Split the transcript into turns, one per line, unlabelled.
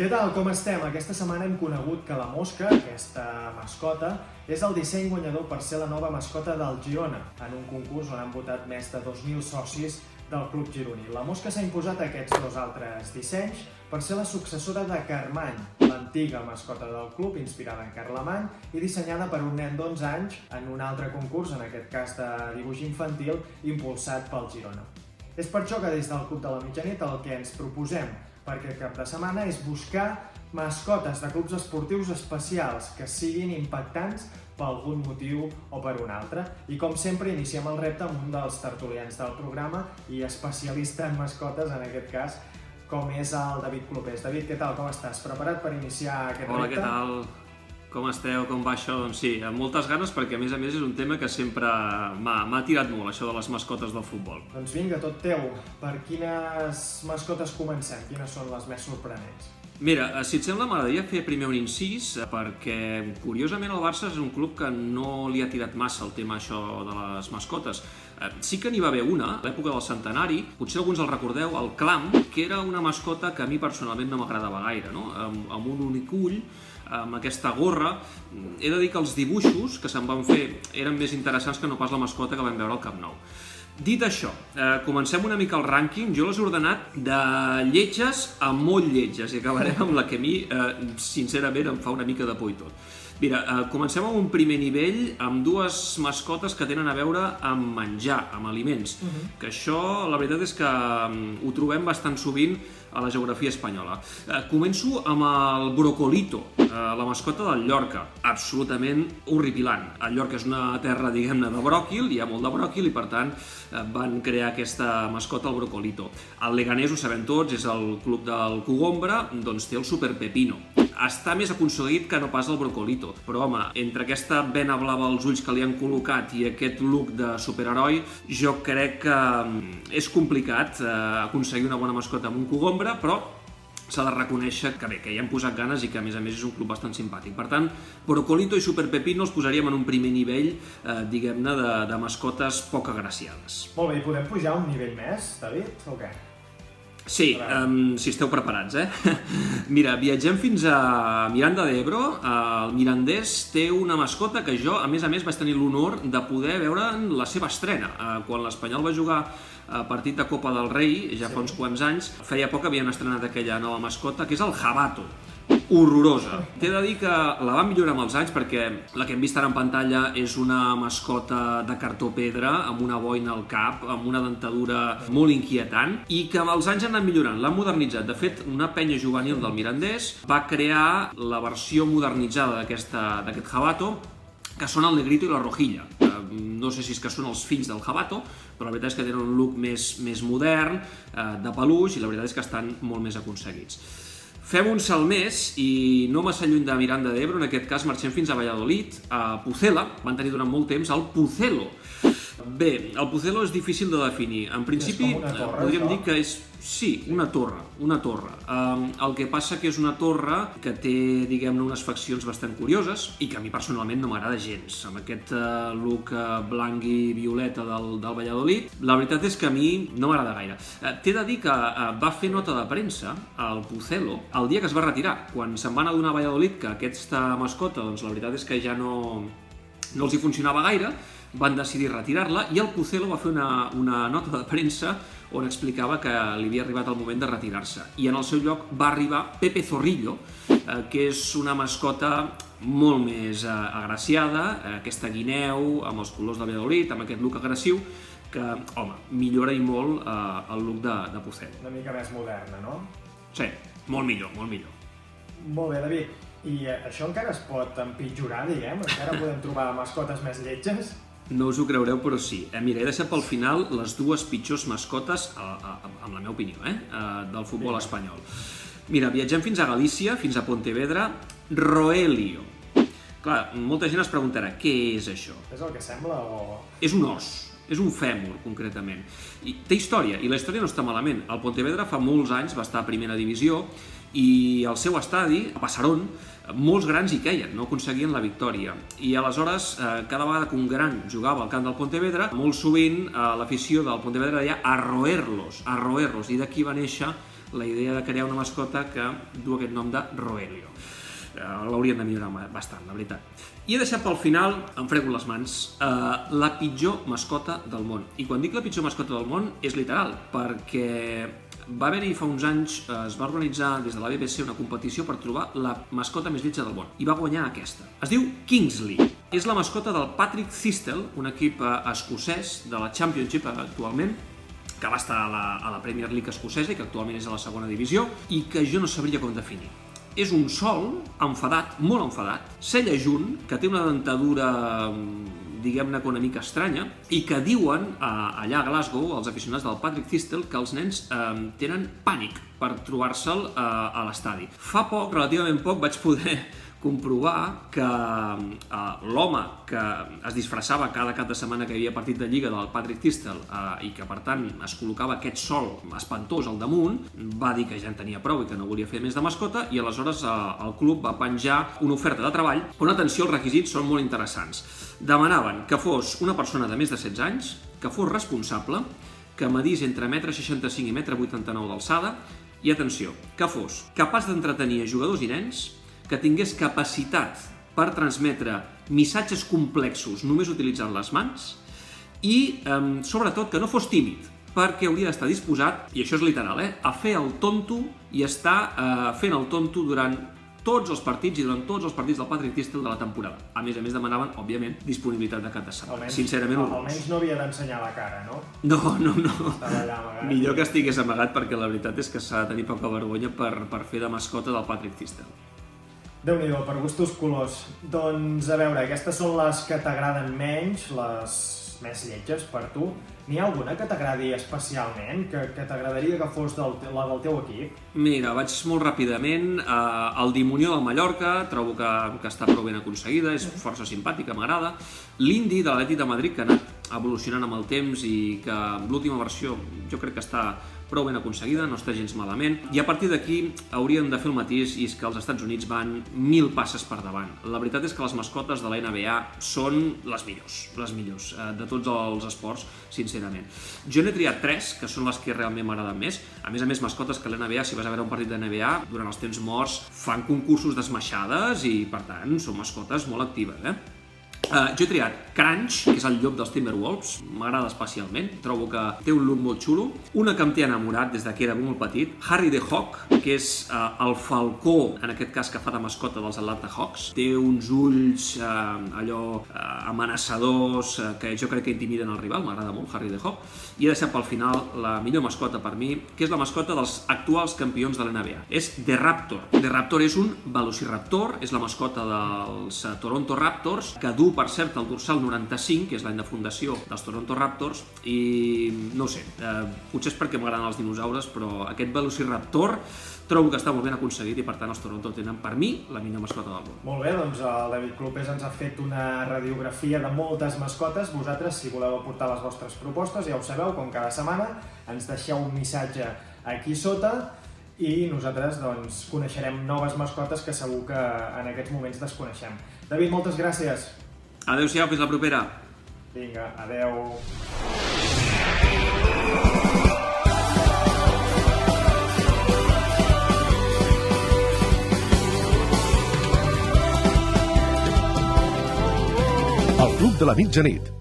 Què tal, com estem? Aquesta setmana hem conegut que la Mosca, aquesta mascota, és el disseny guanyador per ser la nova mascota del Girona, en un concurs on han votat més de 2.000 socis del Club Gironí. La Mosca s'ha imposat a aquests dos altres dissenys per ser la successora de Carmany, l'antiga mascota del club, inspirada en Carlemany i dissenyada per un nen d'11 anys en un altre concurs, en aquest cas de dibuix infantil, impulsat pel Girona. És per això que des del Club de la Mitjanit el que ens proposem perquè cap de setmana és buscar mascotes de clubs esportius especials que siguin impactants per algun motiu o per un altre. I com sempre iniciem el repte amb un dels tertulians del programa i especialista en mascotes, en aquest cas, com és el David Clopés. David, què tal, com estàs? Preparat per iniciar aquest
Hola,
repte?
què tal? Com esteu? Com va això? Doncs sí, amb moltes ganes perquè a més a més és un tema que sempre m'ha tirat molt, això de les mascotes del futbol.
Doncs vinga, tot teu. Per quines mascotes comencem? Quines són les més sorprenents?
Mira, eh, si et sembla, m'agradaria fer primer un incís, eh, perquè, curiosament, el Barça és un club que no li ha tirat massa el tema això de les mascotes. Eh, Sí que n'hi va haver una, a l'època del centenari, potser alguns el recordeu, el Clam, que era una mascota que a mi personalment no m'agradava gaire, no? Amb, amb un únic ull, amb aquesta gorra. He de dir que els dibuixos que se'n van fer eren més interessants que no pas la mascota que vam veure al Camp Nou. Dit això, eh, comencem una mica el rànquing. Jo les he ordenat de lletges a molt lletges i acabarem amb la que a mi, eh, sincerament, em fa una mica de por i tot. Mira, eh, comencem amb un primer nivell amb dues mascotes que tenen a veure amb menjar, amb aliments. Que això, la veritat és que mm, ho trobem bastant sovint a la geografia espanyola. Eh, començo amb el brocolito, eh, la mascota del Llorca. Absolutament horripilant. El Llorca és una terra, diguem-ne, de bròquil, hi ha molt de bròquil i, per tant, eh, van crear aquesta mascota, el brocolito. El Leganés, ho sabem tots, és el club del Cogombra, doncs té el Super Pepino. Està més aconseguit que no pas el brocolito, però home, entre aquesta vena blava als ulls que li han col·locat i aquest look de superheroi, jo crec que mm, és complicat eh, aconseguir una bona mascota amb un Cogombra, però s'ha de reconèixer que bé, que hi han posat ganes i que a més a més és un club bastant simpàtic. Per tant, Brocolito i Super Pepino els posaríem en un primer nivell, eh, diguem-ne, de, de mascotes poc agraciades.
Molt bé, i podem pujar un nivell més, David, o què?
Sí, um, si esteu preparats, eh? Mira, viatgem fins a Miranda d'Ebro. El mirandès té una mascota que jo, a més a més, vaig tenir l'honor de poder veure en la seva estrena. Eh, Quan l'Espanyol va jugar a partit de Copa del Rei, ja fa uns quants anys, feia poc havien estrenat aquella nova mascota, que és el Jabato. Horrorosa. T'he de dir que la van millorar amb els anys perquè la que hem vist ara en pantalla és una mascota de cartó pedra amb una boina al cap, amb una dentadura molt inquietant i que amb els anys han anat millorant, l'han modernitzat. De fet, una penya juvenil del Mirandés va crear la versió modernitzada d'aquest Jabato que són el Negrito i la Rojilla. Eh, No sé si és que són els fills del Jabato, però la veritat és que tenen un look més, més modern, eh, de peluix, i la veritat és que estan molt més aconseguits. Fem un salt més i no massa lluny de Miranda d'Ebro, en aquest cas marxem fins a Valladolid, a Pucela, van tenir durant molt temps el Pucelo. Bé, el Pucelo és difícil de definir. En principi,
torre,
podríem
això?
dir que és, sí, una torre, una torre. Um, el que passa que és una torre que té, diguem-ne, unes faccions bastant curioses i que a mi personalment no m'agrada gens. Amb aquest uh, look uh, blanc i violeta del, del Valladolid, la veritat és que a mi no m'agrada gaire. Uh, T'he de dir que uh, va fer nota de premsa, el Pucelo, el dia que es va retirar, quan se'n van adonar a Valladolid que aquesta mascota, doncs la veritat és que ja no, no els hi funcionava gaire, van decidir retirar-la i el Pucelo va fer una, una nota de premsa on explicava que li havia arribat el moment de retirar-se. I en el seu lloc va arribar Pepe Zorrillo, eh, que és una mascota molt més eh, agraciada, eh, aquesta guineu amb els colors de Valladolid, amb aquest look agressiu, que, home, millora i molt eh, el look de, de Pucelo.
Una mica més moderna, no?
Sí, molt millor, molt millor.
Molt bé, David. I eh, això encara es pot empitjorar, diguem? Encara podem trobar mascotes més lletges?
No us ho creureu, però sí. Eh, mira, he deixat pel final les dues pitjors mascotes, a, a, a, amb la meva opinió, eh, eh, del futbol
Vinga.
espanyol. Mira, viatgem fins a Galícia, fins a Pontevedra, Roelio. Clar, molta gent es preguntarà, què és això?
És el que sembla o...
És un os, és un fèmur, concretament. I té història, i la història no està malament. El Pontevedra fa molts anys va estar a primera divisió i al seu estadi, a Passaron, molts grans hi queien, no aconseguien la victòria. I aleshores, eh, cada vegada que un gran jugava al camp del Pontevedra, molt sovint eh, l'afició del Pontevedra deia a roer-los, a roer-los, i d'aquí va néixer la idea de crear una mascota que du aquest nom de Roelio. Eh, L'haurien de millorar bastant, la veritat. I he deixat pel final, em frego les mans, eh, la pitjor mascota del món. I quan dic la pitjor mascota del món és literal, perquè va haver-hi fa uns anys, eh, es va organitzar des de la BBC una competició per trobar la mascota més lletja del món, i va guanyar aquesta. Es diu Kingsley. És la mascota del Patrick Thistle, un equip eh, escocès de la Championship actualment, que va estar a la, a la Premier League escocesa i que actualment és a la segona divisió, i que jo no sabria com definir és un sol enfadat, molt enfadat, cella junt, que té una dentadura diguem-ne una mica estranya, i que diuen eh, allà a Glasgow, els aficionats del Patrick Thistle, que els nens eh, tenen pànic per trobar-se'l eh, a l'estadi. Fa poc, relativament poc, vaig poder comprovar que eh, l'home que es disfressava cada cap de setmana que hi havia partit de Lliga del Patrick Tistel eh, i que per tant es col·locava aquest sol espantós al damunt, va dir que ja en tenia prou i que no volia fer més de mascota i aleshores eh, el club va penjar una oferta de treball on, atenció, els requisits són molt interessants. Demanaven que fos una persona de més de 16 anys, que fos responsable, que medís entre 1,65 m i 1,89 m d'alçada i, atenció, que fos capaç d'entretenir jugadors i nens que tingués capacitat per transmetre missatges complexos només utilitzant les mans i, eh, sobretot, que no fos tímid, perquè hauria d'estar disposat, i això és literal, eh, a fer el tonto i estar eh, fent el tonto durant tots els partits i durant tots els partits del Patrick Tistel de la temporada. A més a més demanaven, òbviament, disponibilitat de cada setmana.
Almenys,
Sincerament,
no, almenys no havia d'ensenyar la cara, no?
No, no, no.
Amagat.
Millor que estigués amagat perquè la veritat és que s'ha de tenir poca vergonya per, per fer de mascota del Patrick Tistel
déu nhi per gustos colors. Doncs, a veure, aquestes són les que t'agraden menys, les més lletges per tu. N'hi ha alguna que t'agradi especialment, que, que t'agradaria que fos del, la del teu equip?
Mira, vaig molt ràpidament. Uh, el Dimonió del Mallorca, trobo que, que està prou ben aconseguida, és força simpàtica, m'agrada. L'Indi de l'Atlètic de Madrid, que ha anat evolucionant amb el temps i que l'última versió jo crec que està prou ben aconseguida, no està gens malament, i a partir d'aquí hauríem de fer el mateix i és que els Estats Units van mil passes per davant. La veritat és que les mascotes de la NBA són les millors, les millors, eh, de tots els esports, sincerament. Jo n'he triat tres, que són les que realment m'agraden més. A més a més, mascotes que la NBA, si vas a veure un partit de NBA, durant els temps morts fan concursos d'esmaixades i, per tant, són mascotes molt actives, eh? Uh, jo he triat Crunch, que és el llop dels Timberwolves, m'agrada especialment, trobo que té un look molt xulo. Una que em té enamorat des que era molt petit, Harry the Hawk, que és uh, el falcó, en aquest cas que fa de mascota dels Atlanta Hawks. Té uns ulls uh, allò uh, amenaçadors uh, que jo crec que intimiden el rival, m'agrada molt Harry the Hawk. I he deixat pel final la millor mascota per mi, que és la mascota dels actuals campions de l'NBA. És The Raptor. The Raptor és un velociraptor, és la mascota dels Toronto Raptors, que du per cert, el dorsal 95, que és l'any de fundació dels Toronto Raptors, i no sé, eh, potser és perquè m'agraden els dinosaures, però aquest Velociraptor trobo que està molt ben aconseguit i per tant els Toronto tenen per mi la millor mascota del món.
Molt bé, doncs el David Clopés ens ha fet una radiografia de moltes mascotes. Vosaltres, si voleu aportar les vostres propostes, ja ho sabeu, com cada setmana, ens deixeu un missatge aquí sota i nosaltres doncs, coneixerem noves mascotes que segur que en aquests moments desconeixem. David, moltes gràcies.
Adéu-siau, fins la propera.
Vinga, adéu.
El Club de la Mitjanit